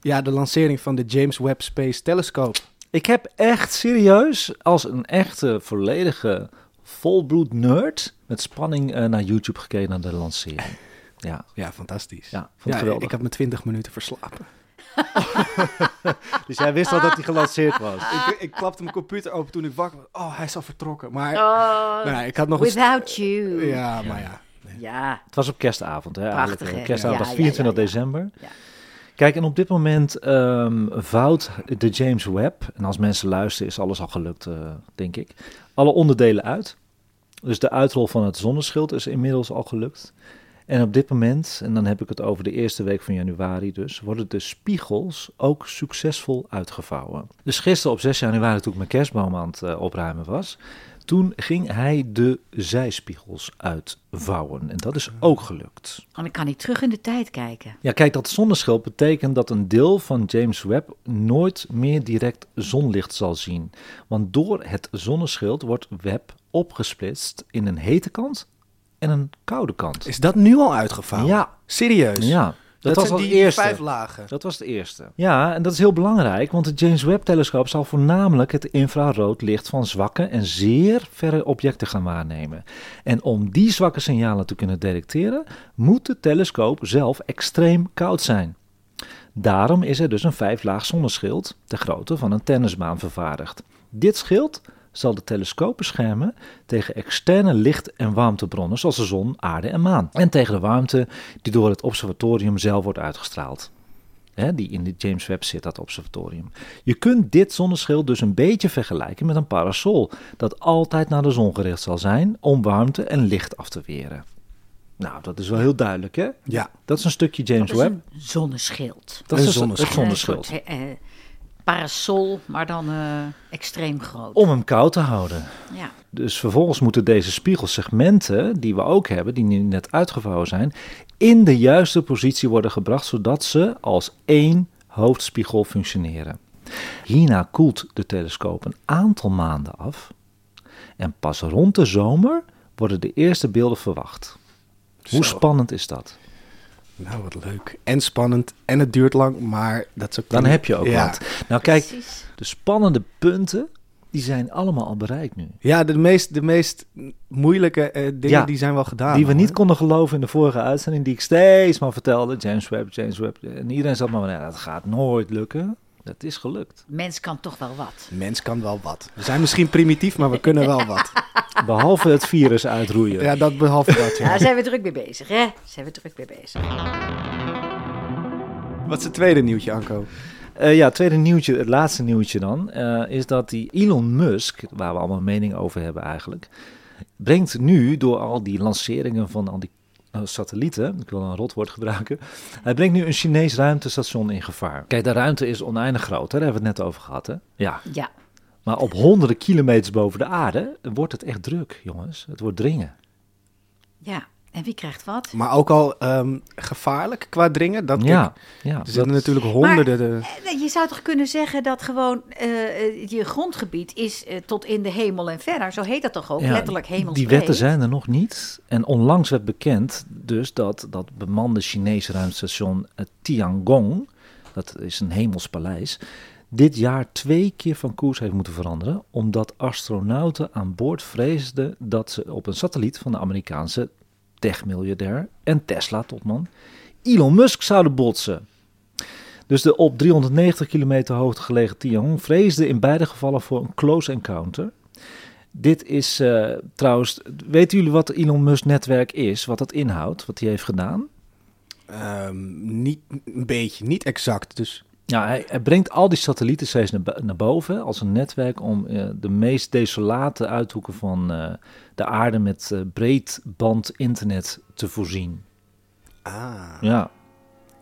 Ja, de lancering van de James Webb Space Telescope. Ik heb echt serieus, als een echte, volledige, volbloed nerd, met spanning eh, naar YouTube gekeken naar de lancering. Ja, Ja, fantastisch. ja vond Ja, het geweldig. ik heb me 20 minuten verslapen. Dus jij wist al dat hij gelanceerd was. ik, ik klapte mijn computer open toen ik wakker was. Oh, hij is al vertrokken. Maar Oh, nou, ik had nog een... without you. Ja, maar ja. Ja. Het was op kerstavond, hè? Prachtig, hè? Kerstavond Ja, was ja, 24 ja, ja. december. Ja. Kijk, en op dit moment ehm, vouwt de James Webb, en als mensen luisteren is alles al gelukt, eh, denk ik, alle onderdelen uit. Dus de uitrol van het zonneschild is inmiddels al gelukt. En op dit moment, en dan heb ik het over de eerste week van januari dus, worden de spiegels ook succesvol uitgevouwen. Dus gisteren op 6 januari, toen ik mijn kerstboom aan het eh, opruimen was, toen ging hij de zijspiegels uitvouwen. En dat is ook gelukt. En dan kan hij terug in de tijd kijken. Ja, kijk, dat zonneschild betekent dat een deel van James Webb nooit meer direct zonlicht zal zien. Want door het zonneschild wordt Webb opgesplitst in een hete kant en een koude kant. Is dat nu al uitgevouwen? Ja, Serieus? ja. Dat, was die eerste. vijf lagen. Dat was de eerste. Ja, en dat is heel belangrijk, want het James Webb-telescoop zal voornamelijk het infraroodlicht van zwakke en zeer verre objecten gaan waarnemen. En om die zwakke signalen te kunnen detecteren, moet de telescoop zelf extreem koud zijn. Daarom is er dus een vijflaag zonneschild, de grootte van een tennisbaan, vervaardigd. Dit schild zal de telescoop beschermen tegen externe licht- en warmtebronnen zoals de zon, aarde en maan. En tegen de warmte die door het observatorium zelf wordt uitgestraald. Hè, die in de James Webb zit, dat observatorium. Je kunt dit zonneschild dus een beetje vergelijken met een parasol, dat altijd naar de zon gericht zal zijn om warmte en licht af te weren. Nou, dat is wel heel duidelijk, hè? Ja. Dat is een stukje James Dat is Webb. een zonneschild. Dat een is een zonneschild. het zonneschild. Parasol, maar dan eh, extreem groot. Om hem koud te houden. Ja. Dus vervolgens moeten deze spiegelsegmenten, die we ook hebben, die nu net uitgevouwen zijn, in de juiste positie worden gebracht, zodat ze als één hoofdspiegel functioneren. Hierna koelt de telescoop een aantal maanden af en pas rond de zomer worden de eerste beelden verwacht. Hoe spannend is dat? Nou, wat leuk. En spannend. En het duurt lang, maar dat is ook... Dan heb je ook ja. wat. Nou kijk, Precies. de spannende punten, die zijn allemaal al bereikt nu. Ja, de meest, de meest moeilijke eh, dingen, Ja, die zijn wel gedaan. die we niet konden geloven in de vorige uitzending, die ik steeds maar vertelde. James Webb, James Webb. En iedereen zat maar, nou, dat gaat nooit lukken. Dat is gelukt. Mens kan toch wel wat. Mens kan wel wat. We zijn misschien primitief, maar we kunnen wel wat. Behalve het virus uitroeien. Ja, dat behalve dat, Ja, ja. daar zijn we druk mee bezig, hè? Zijn we druk mee bezig. Wat is het tweede nieuwtje, Anko? Eh, ja, het tweede nieuwtje, het laatste nieuwtje dan, eh, is dat die Elon Musk, waar we allemaal mening over hebben eigenlijk, brengt nu door al die lanceringen van al die eh, satellieten, ik wil een rotwoord gebruiken, hij brengt nu een Chinees ruimtestation in gevaar. Kijk, de ruimte is oneindig groot, hè? daar hebben we het net over gehad. Hè? Ja, Ja. Maar op honderden kilometers boven de aarde wordt het echt druk, jongens. Het wordt dringen. Ja. En wie krijgt wat? Maar ook al ehm, gevaarlijk qua dringen. Dat, ja, ja. er zitten natuurlijk honderden... de- Eh, Je zou toch kunnen zeggen dat gewoon eh, je grondgebied is eh, tot in de hemel en verder. Zo heet dat toch ook? Ja, Letterlijk hemelsbreed. Die wetten zijn er nog niet. En onlangs werd bekend dus dat dat bemande Chinese ruimtestation Tiangong, dat is een hemelspaleis, dit jaar twee keer van koers heeft moeten veranderen, omdat astronauten aan boord vreesden dat ze op een satelliet van de Amerikaanse techmiljardair en Tesla-topman Elon Musk zouden botsen. Dus de op 390 kilometer hoogte gelegen Tiangong vreesde in beide gevallen voor een close encounter. Dit is uh, trouwens, weten jullie wat Elon Musk netwerk is, wat dat inhoudt, wat hij heeft gedaan? Um, niet een beetje, niet exact. Dus ja, hij, hij, brengt al die satellieten steeds naar, naar boven als een netwerk om uh, de meest desolate uithoeken van uh, de aarde met uh, breedband internet te voorzien. Ah. Ja.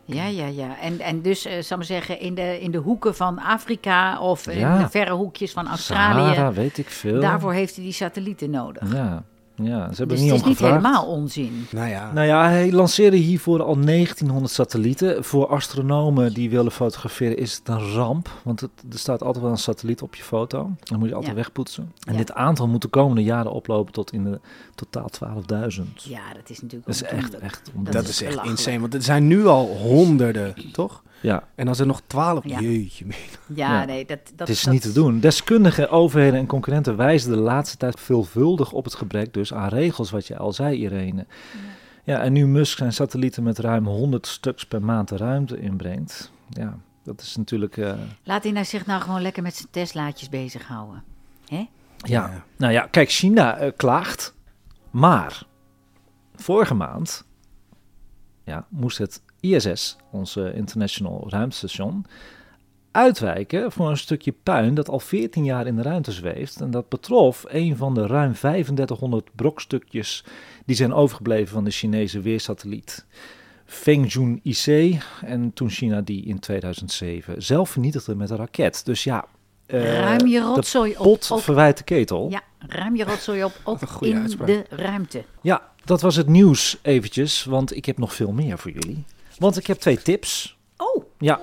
Ja, ja, ja. En, en dus, uh, zal maar zeggen, in de, in de hoeken van Afrika of ja. in de verre hoekjes van Australië. Sahara, weet ik veel. Daarvoor heeft hij die satellieten nodig. Ja. Ja, ze hebben dus niet het is niet gevraagd. helemaal onzin. Nou ja. Nou ja, hij lanceerde hiervoor al 1900 satellieten. Voor astronomen die willen fotograferen is het een ramp. Want het, er staat altijd wel een satelliet op je foto. Dan moet je altijd Ja. wegpoetsen. En Ja. dit aantal moet de komende jaren oplopen tot in de totaal 12.000. Ja, dat is natuurlijk Dat is echt, echt Dat is echt insane, want er zijn nu al honderden, toch? Ja, En als er nog twaalf... Ja. Jeetje. Ja, Ja. nee, dat, dat het is dat- niet te doen. Deskundigen, overheden en concurrenten wijzen de laatste tijd veelvuldig op het gebrek dus aan regels, wat je al zei, Irene. Ja, en nu Musk zijn satellieten met ruim 100 stuks per maand de ruimte inbrengt. Ja, dat is natuurlijk... eh, Laat hij nou zich nou gewoon lekker met zijn Teslaatjes bezighouden. Hè? Ja. Ja. nou ja, kijk, China eh, klaagt, maar vorige maand ja, moest het ISS, onze International Ruimtestation, uitwijken voor een stukje puin dat al 14 jaar in de ruimte zweeft. En dat betrof een van de ruim 3500 brokstukjes die zijn overgebleven van de Chinese weersatelliet. Fengjun IC en toen China die in 2007 zelf vernietigde met een raket. Dus ja, eh, ruim je de rotzooi op. pot op verwijt de ketel. ja, ruim je rotzooi op, op een goede in uitspraak. de ruimte. Ja, dat was het nieuws eventjes, want ik heb nog veel meer voor jullie. Want ik heb twee tips. Oh, Ja.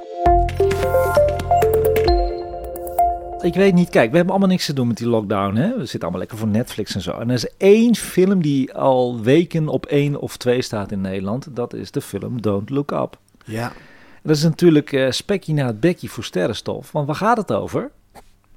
Ik weet niet, kijk, we hebben allemaal niks te doen met die lockdown. Hè? We zitten allemaal lekker voor Netflix en zo. En er is één film die al weken op één of twee staat in Nederland. Dat is de film Don't Look Up. Ja. Dat is natuurlijk eh spekje na het bekje voor sterrenstof. Want waar gaat het over?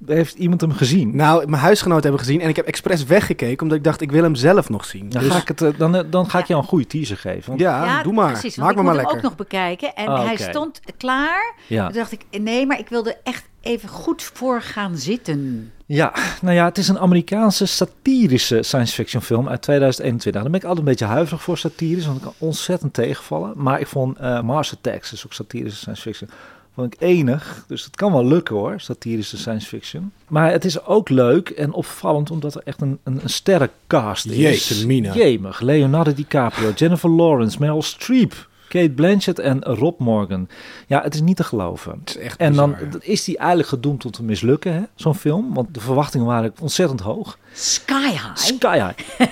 Heeft iemand hem gezien? Nou, mijn huisgenoten hebben gezien en ik heb expres weggekeken omdat ik dacht ik wil hem zelf nog zien. Dan Dus- ga ik, het, eh, dan, eh, dan ga ik Ja. jou een goede teaser geven. Want- ja, ja, doe maar. Precies, Maak ik me moet maar hem lekker. ook nog bekijken. En Ah, hij stond klaar. ja. Toen dacht ik, nee, maar ik wilde echt even goed voor gaan zitten. Ja, nou ja, het is een Amerikaanse satirische science fiction film uit 2021. Daar ben ik altijd een beetje huiverig voor satirisch, want ik kan ontzettend tegenvallen. Maar ik vond eh Mars Attacks, dus ook satirische science fiction, vond ik enig. Dus het kan wel lukken hoor, satirische science fiction. Maar het is ook leuk en opvallend omdat er echt een, een, een sterrencast is. Jeetje mina. Jemig, Leonardo DiCaprio, Jennifer Lawrence, Meryl Streep, Kate Blanchett en Rob Morgan. Ja, het is niet te geloven. Het is echt En dan bizar, ja. is die eigenlijk gedoemd tot te mislukken, hè, zo'n film. Want de verwachtingen waren ontzettend hoog. Sky High. Sky high.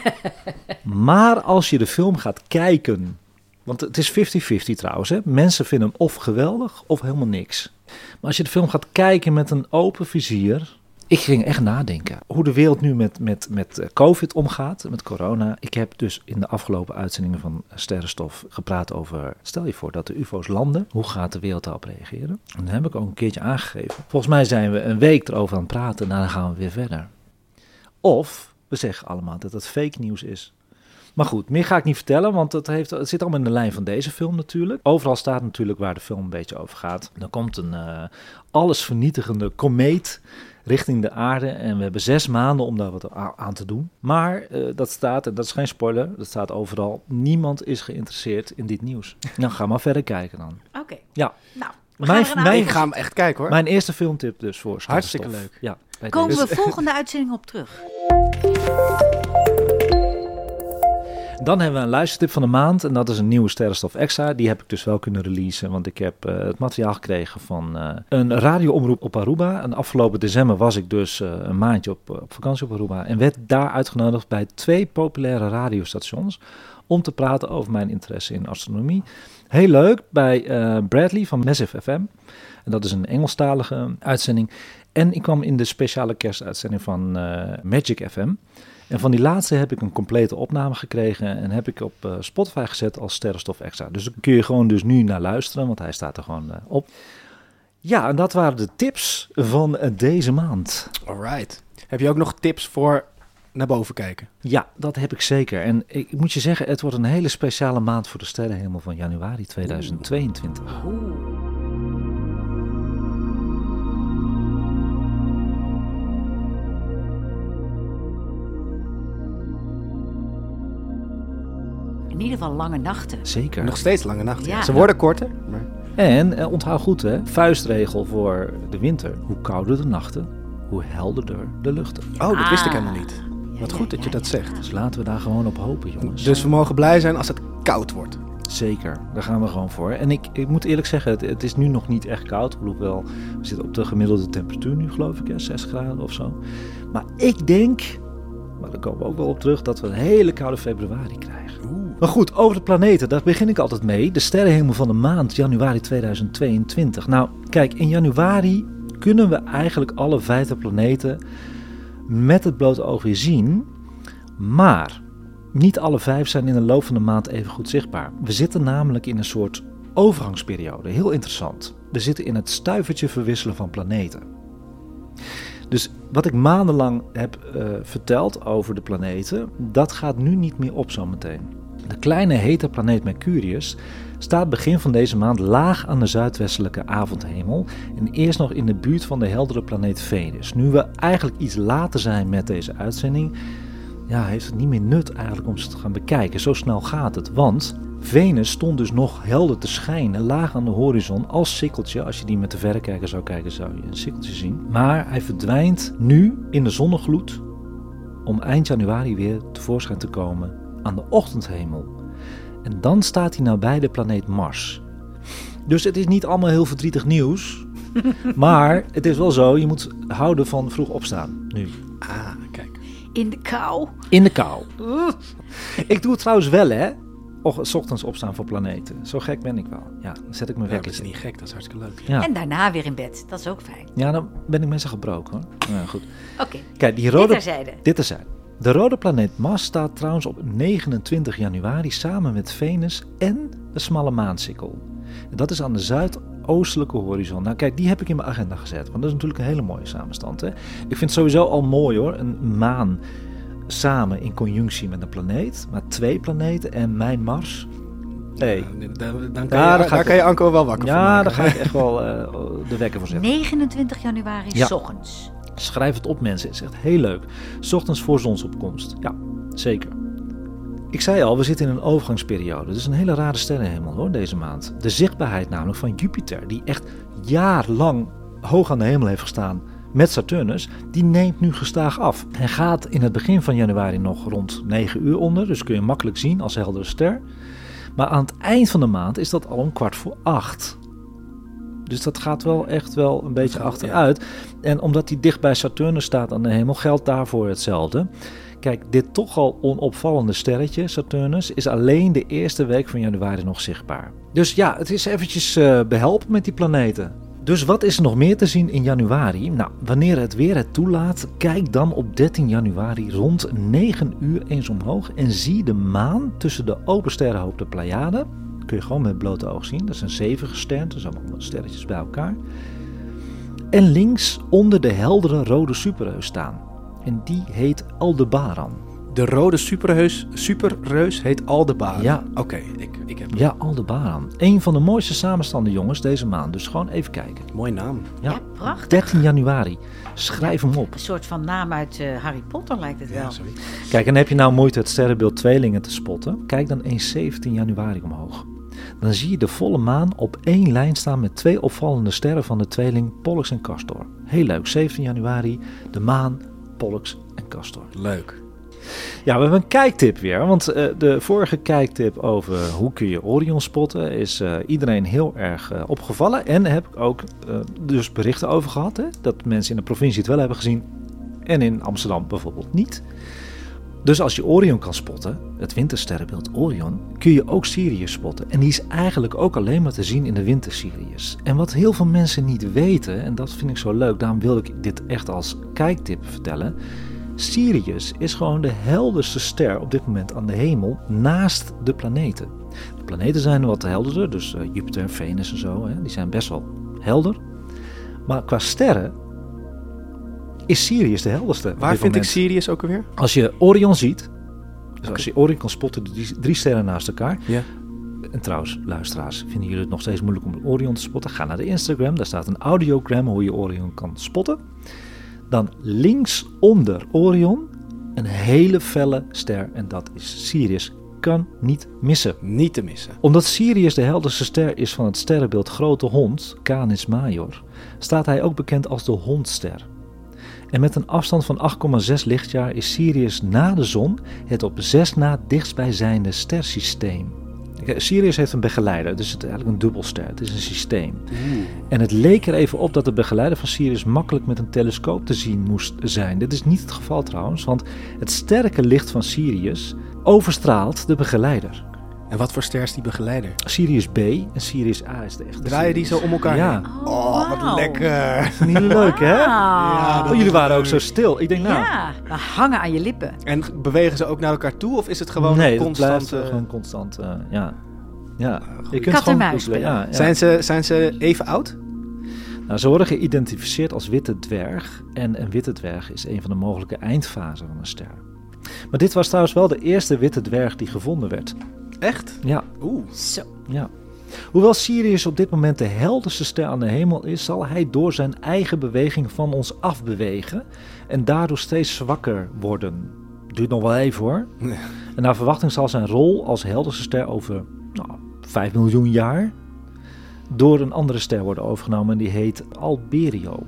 maar als je de film gaat kijken... Want het is 50-50 trouwens. Hè? Mensen vinden hem of geweldig of helemaal niks. Maar als je de film gaat kijken met een open vizier... Ik ging echt nadenken hoe de wereld nu met, met, met eh, COVID omgaat, met corona. Ik heb dus in de afgelopen uitzendingen van Sterrenstof gepraat over... Stel je voor dat de ufo's landen, hoe gaat de wereld daarop reageren? En dat heb ik ook een keertje aangegeven. Volgens mij zijn we een week erover aan het praten en dan gaan we weer verder. Of we zeggen allemaal dat het fake nieuws is. Maar goed, meer ga ik niet vertellen, want het, heeft, het zit allemaal in de lijn van deze film natuurlijk. Overal staat natuurlijk waar de film een beetje over gaat. Dan komt een eh allesvernietigende komeet richting de aarde en we hebben zes maanden om daar wat aan te doen. Maar eh, dat staat, en dat is geen spoiler, dat staat overal, niemand is geïnteresseerd in dit nieuws. Nou, ga maar verder kijken dan. Oké. Ja. Nou, Mijn- mijn- Ik ga hem echt kijken hoor. Mijn eerste filmtip dus voor Hartstikke leuk. Ja, Komen we volgende uitzending op terug. Dan hebben we een luistertip van de maand en dat is een nieuwe Sterrenstof Extra. Die heb ik dus wel kunnen releasen, want ik heb eh, het materiaal gekregen van eh, een radioomroep op Aruba. En afgelopen december was ik dus eh, een maandje op, op vakantie op Aruba en werd daar uitgenodigd bij twee populaire radiostations om te praten over mijn interesse in astronomie. Heel leuk bij Bradley van Massive FM. En dat is een Engelstalige uitzending. En ik kwam in de speciale kerstuitzending van Magic FM. En van die laatste heb ik een complete opname gekregen en heb ik op eh, Spotify gezet als Sterrenstof Extra. Dus daar kun je gewoon dus nu naar luisteren, want hij staat er gewoon eh, op. Ja, en dat waren de tips van eh, deze maand. Alright. Heb je ook nog tips voor naar boven kijken? Ja, dat heb ik zeker. En ik moet je zeggen, het wordt een hele speciale maand voor de sterrenhemel van januari 2022. In ieder geval lange nachten. Zeker. Nog steeds lange nachten. Ja. Ze worden korter, maar En eh, onthoud goed, hè, vuistregel voor de winter. Hoe kouder de nachten, hoe helderder de luchten. Oh, dat wist ik helemaal niet. Wat goed dat je dat zegt. Dus laten we daar gewoon op hopen, jongens. Dus we mogen blij zijn als het koud wordt. Zeker, daar gaan we gewoon voor. En ik, ik moet eerlijk zeggen, het, het is nu nog niet echt koud. Hoewel, we zitten op de gemiddelde temperatuur nu, geloof ik, hè, 6 graden of zo. Maar ik denk, maar daar komen we ook wel op terug, dat we een hele koude februari krijgen. Maar goed, over de planeten, daar begin ik altijd mee. De sterrenhemel van de maand, januari 2022. Nou, kijk, in januari kunnen we eigenlijk alle vijfde planeten met het blote oog weer zien. Maar niet alle vijf zijn in de loop van de maand even goed zichtbaar. We zitten namelijk in een soort overgangsperiode. Heel interessant. We zitten in het stuivertje verwisselen van planeten. Dus wat ik maandenlang heb eh, verteld over de planeten, dat gaat nu niet meer op zometeen. De kleine hete planeet Mercurius staat begin van deze maand laag aan de zuidwestelijke avondhemel en eerst nog in de buurt van de heldere planeet Venus. Nu we eigenlijk iets later zijn met deze uitzending, ja, heeft het niet meer nut eigenlijk om ze te gaan bekijken. Zo snel gaat het. Want Venus stond dus nog helder te schijnen, laag aan de horizon, als sikkeltje. Als je die met de verrekijker zou kijken, zou je een sikkeltje zien. Maar hij verdwijnt nu in de zonnegloed om eind januari weer tevoorschijn te komen aan de ochtendhemel. En dan staat hij nabij de planeet Mars. Dus het is niet allemaal heel verdrietig nieuws. maar het is wel zo, je moet houden van vroeg opstaan nu. Ah, kijk. In de kou. In de kou. Ik doe het trouwens wel, hè. Och, s ochtends opstaan voor planeten. Zo gek ben ik wel. Ja, dan zet ik mijn Ja, dat is niet gek, dat is hartstikke leuk. Ja. En daarna weer in bed. Dat is ook fijn. ja, dan ben ik mensen gebroken, hoor. Ja, goed. Oké, Kijk, die dit rode... terzijde. Dit is zijn. De rode planeet Mars staat trouwens op 29 januari samen met Venus en de smalle maansikkel. En dat is aan de zuidoostelijke horizon. Nou kijk, die heb ik in mijn agenda gezet, want dat is natuurlijk een hele mooie samenstand. Hè? Ik vind het sowieso al mooi hoor, een maan samen in conjunctie met een planeet. Maar twee planeten en mijn Mars. Hey. Ja, dan, dan Ja, kan, daar je, ga daar ik- kan je Anko wel wakker van Ja, maken. daar ga ik echt wel eh, de wekker voor zetten. 29 januari, Ja. s ochtends. Schrijf het op mensen, het is echt heel leuk. Ochtends voor zonsopkomst. Ja, zeker. Ik zei al, we zitten in een overgangsperiode. Is een hele rare sterrenhemel hoor, deze maand. De zichtbaarheid namelijk van Jupiter, die echt jaarlang hoog aan de hemel heeft gestaan met Saturnus, die neemt nu gestaag af. Hij gaat in het begin van januari nog rond 9 uur onder, dus kun je makkelijk zien als heldere ster. Maar aan het eind van de maand is dat al om kwart voor acht. Dus dat gaat wel echt wel een beetje achteruit. En omdat hij dicht bij Saturnus staat aan de hemel, geldt daarvoor hetzelfde. Kijk, dit toch al onopvallende sterretje, Saturnus, is alleen de eerste week van januari nog zichtbaar. Dus ja, het is eventjes eh, behelpen met die planeten. Dus wat is er nog meer te zien in januari? Nou, wanneer het weer het toelaat, kijk dan op 13 januari rond 9 uur eens omhoog en zie de maan tussen de open sterrenhoop de Pleiade. Kun je gewoon met blote oog zien. Dat is een zevengesternte, dat zijn allemaal sterretjes bij elkaar. En links onder de heldere rode superreus staan. En die heet Aldebaran. De rode superreus, superreus heet Aldebaran. Ja. Oké, ik, ik heb Ja, Aldebaran. Een van de mooiste samenstanden, jongens, deze maand. Dus gewoon even kijken. Mooi naam. Ja, Ja, prachtig. 13 januari. Schrijf hem op. Een soort van naam uit eh, Harry Potter lijkt het wel. zoiets. Kijk, en heb je nou moeite het sterrenbeeld tweelingen te spotten? Kijk dan eens 17 januari omhoog. Dan zie je de volle maan op één lijn staan met twee opvallende sterren van de tweeling Pollux en Castor. Heel leuk, 17 januari, de maan, Pollux en Castor. Leuk. Ja, we hebben een kijktip weer. Want eh, de vorige kijktip over hoe kun je Orion spotten is eh, iedereen heel erg eh, opgevallen. En heb ik ook dus berichten over gehad. Hè, dat mensen in de provincie het wel hebben gezien en in Amsterdam bijvoorbeeld niet. Dus als je Orion kan spotten, het wintersterrenbeeld Orion, kun je ook Sirius spotten. En die is eigenlijk ook alleen maar te zien in de winter Sirius. En wat heel veel mensen niet weten, en dat vind ik zo leuk, daarom wil ik dit echt als kijktip vertellen. Sirius is gewoon de helderste ster op dit moment aan de hemel naast de planeten. De planeten zijn wat helderder, dus eh, Jupiter, Venus en zo, hè, die zijn best wel helder. Maar qua sterren is Sirius de helderste. Waar vind ik. Sirius ook alweer? Als je Orion ziet, dus als je Orion kan spotten, de drie, drie sterren naast elkaar. Ja. En trouwens, luisteraars, vinden jullie het nog steeds moeilijk om Orion te spotten? Ga naar de Instagram, daar staat een audiogram hoe je Orion kan spotten. Dan links onder Orion een hele felle ster en dat is Sirius kan niet missen. Niet te missen. Omdat Sirius de helderste ster is van het sterrenbeeld Grote Hond, Canis Major, staat hij ook bekend als de Hondster. En met een afstand van 8,6 lichtjaar is Sirius na de zon het op zes na dichtstbijzijnde stersysteem. Sirius heeft een begeleider, dus het is eigenlijk een dubbelster. Het is een systeem. En het leek er even op dat de begeleider van Sirius makkelijk met een telescoop te zien moest zijn. Dit is niet het geval trouwens, want het sterke licht van Sirius overstraalt de begeleider. En wat voor ster is die begeleider? Sirius B en Sirius A is de echte Draaien die zo om elkaar Ja. heen? Oh, wat wauw. lekker. Niet leuk, hè? Wauw. Oh, jullie waren ook zo stil. Ik denk, nou... Ja, we hangen aan je lippen. En bewegen ze ook naar elkaar toe? Of is het gewoon nee, een het constante... blijft eh, gewoon constant, eh, ja. Ja, je kunt Kat en gewoon ja, ja. Zijn, ze, zijn ze even oud? Nou, ze worden geïdentificeerd als witte dwerg. En een witte dwerg is een van de mogelijke eindfasen van een ster. Maar dit was trouwens wel de eerste witte dwerg die gevonden werd. Echt? Ja, Oeh. Zo. ja. Hoewel Sirius op dit moment de helderste ster aan de hemel is, zal hij door zijn eigen beweging van ons afbewegen en daardoor steeds zwakker worden. Duurt nog wel even hoor. Ja. En naar verwachting zal zijn rol als helderste ster over nou, 5 miljoen jaar door een andere ster worden overgenomen en die heet Alberio.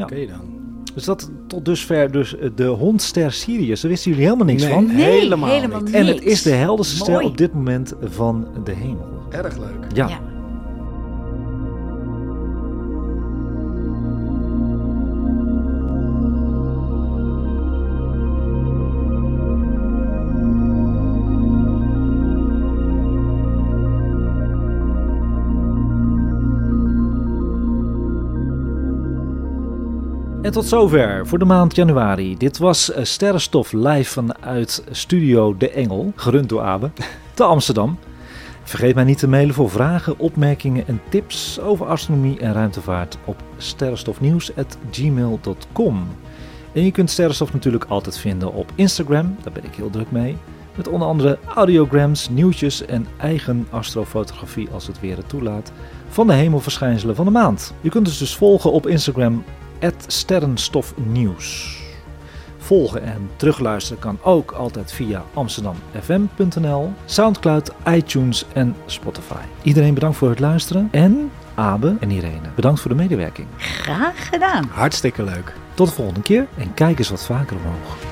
Oké Ja. dan. Dus dat tot dusver dus eh, de hondster Sirius. Daar wisten jullie helemaal niks Nee. van. Nee, Helemaal helemaal, niet. En het is de helderste ster op dit moment van de hemel. Erg leuk. Ja. Ja. En tot zover voor de maand januari. Dit was eh, Sterrenstof live vanuit Studio De Engel, gerund door Abe, te Amsterdam. Vergeet mij niet te mailen voor vragen, opmerkingen en tips over astronomie en ruimtevaart op sterrenstofnieuws.gmail.com. En je kunt Sterrenstof natuurlijk altijd vinden op Instagram, daar ben ik heel druk mee. Met onder andere audiograms, nieuwtjes en eigen astrofotografie als het weer het toelaat van de hemelverschijnselen van de maand. Je kunt ons dus volgen op Instagram sterrenstofnieuws. Volgen en terugluisteren kan ook altijd via amsterdamfm.nl, Soundcloud, iTunes en Spotify. Iedereen bedankt voor het luisteren en Abe en Irene, bedankt voor de medewerking. Graag gedaan. Hartstikke leuk. Tot de volgende keer en kijk eens wat vaker omhoog.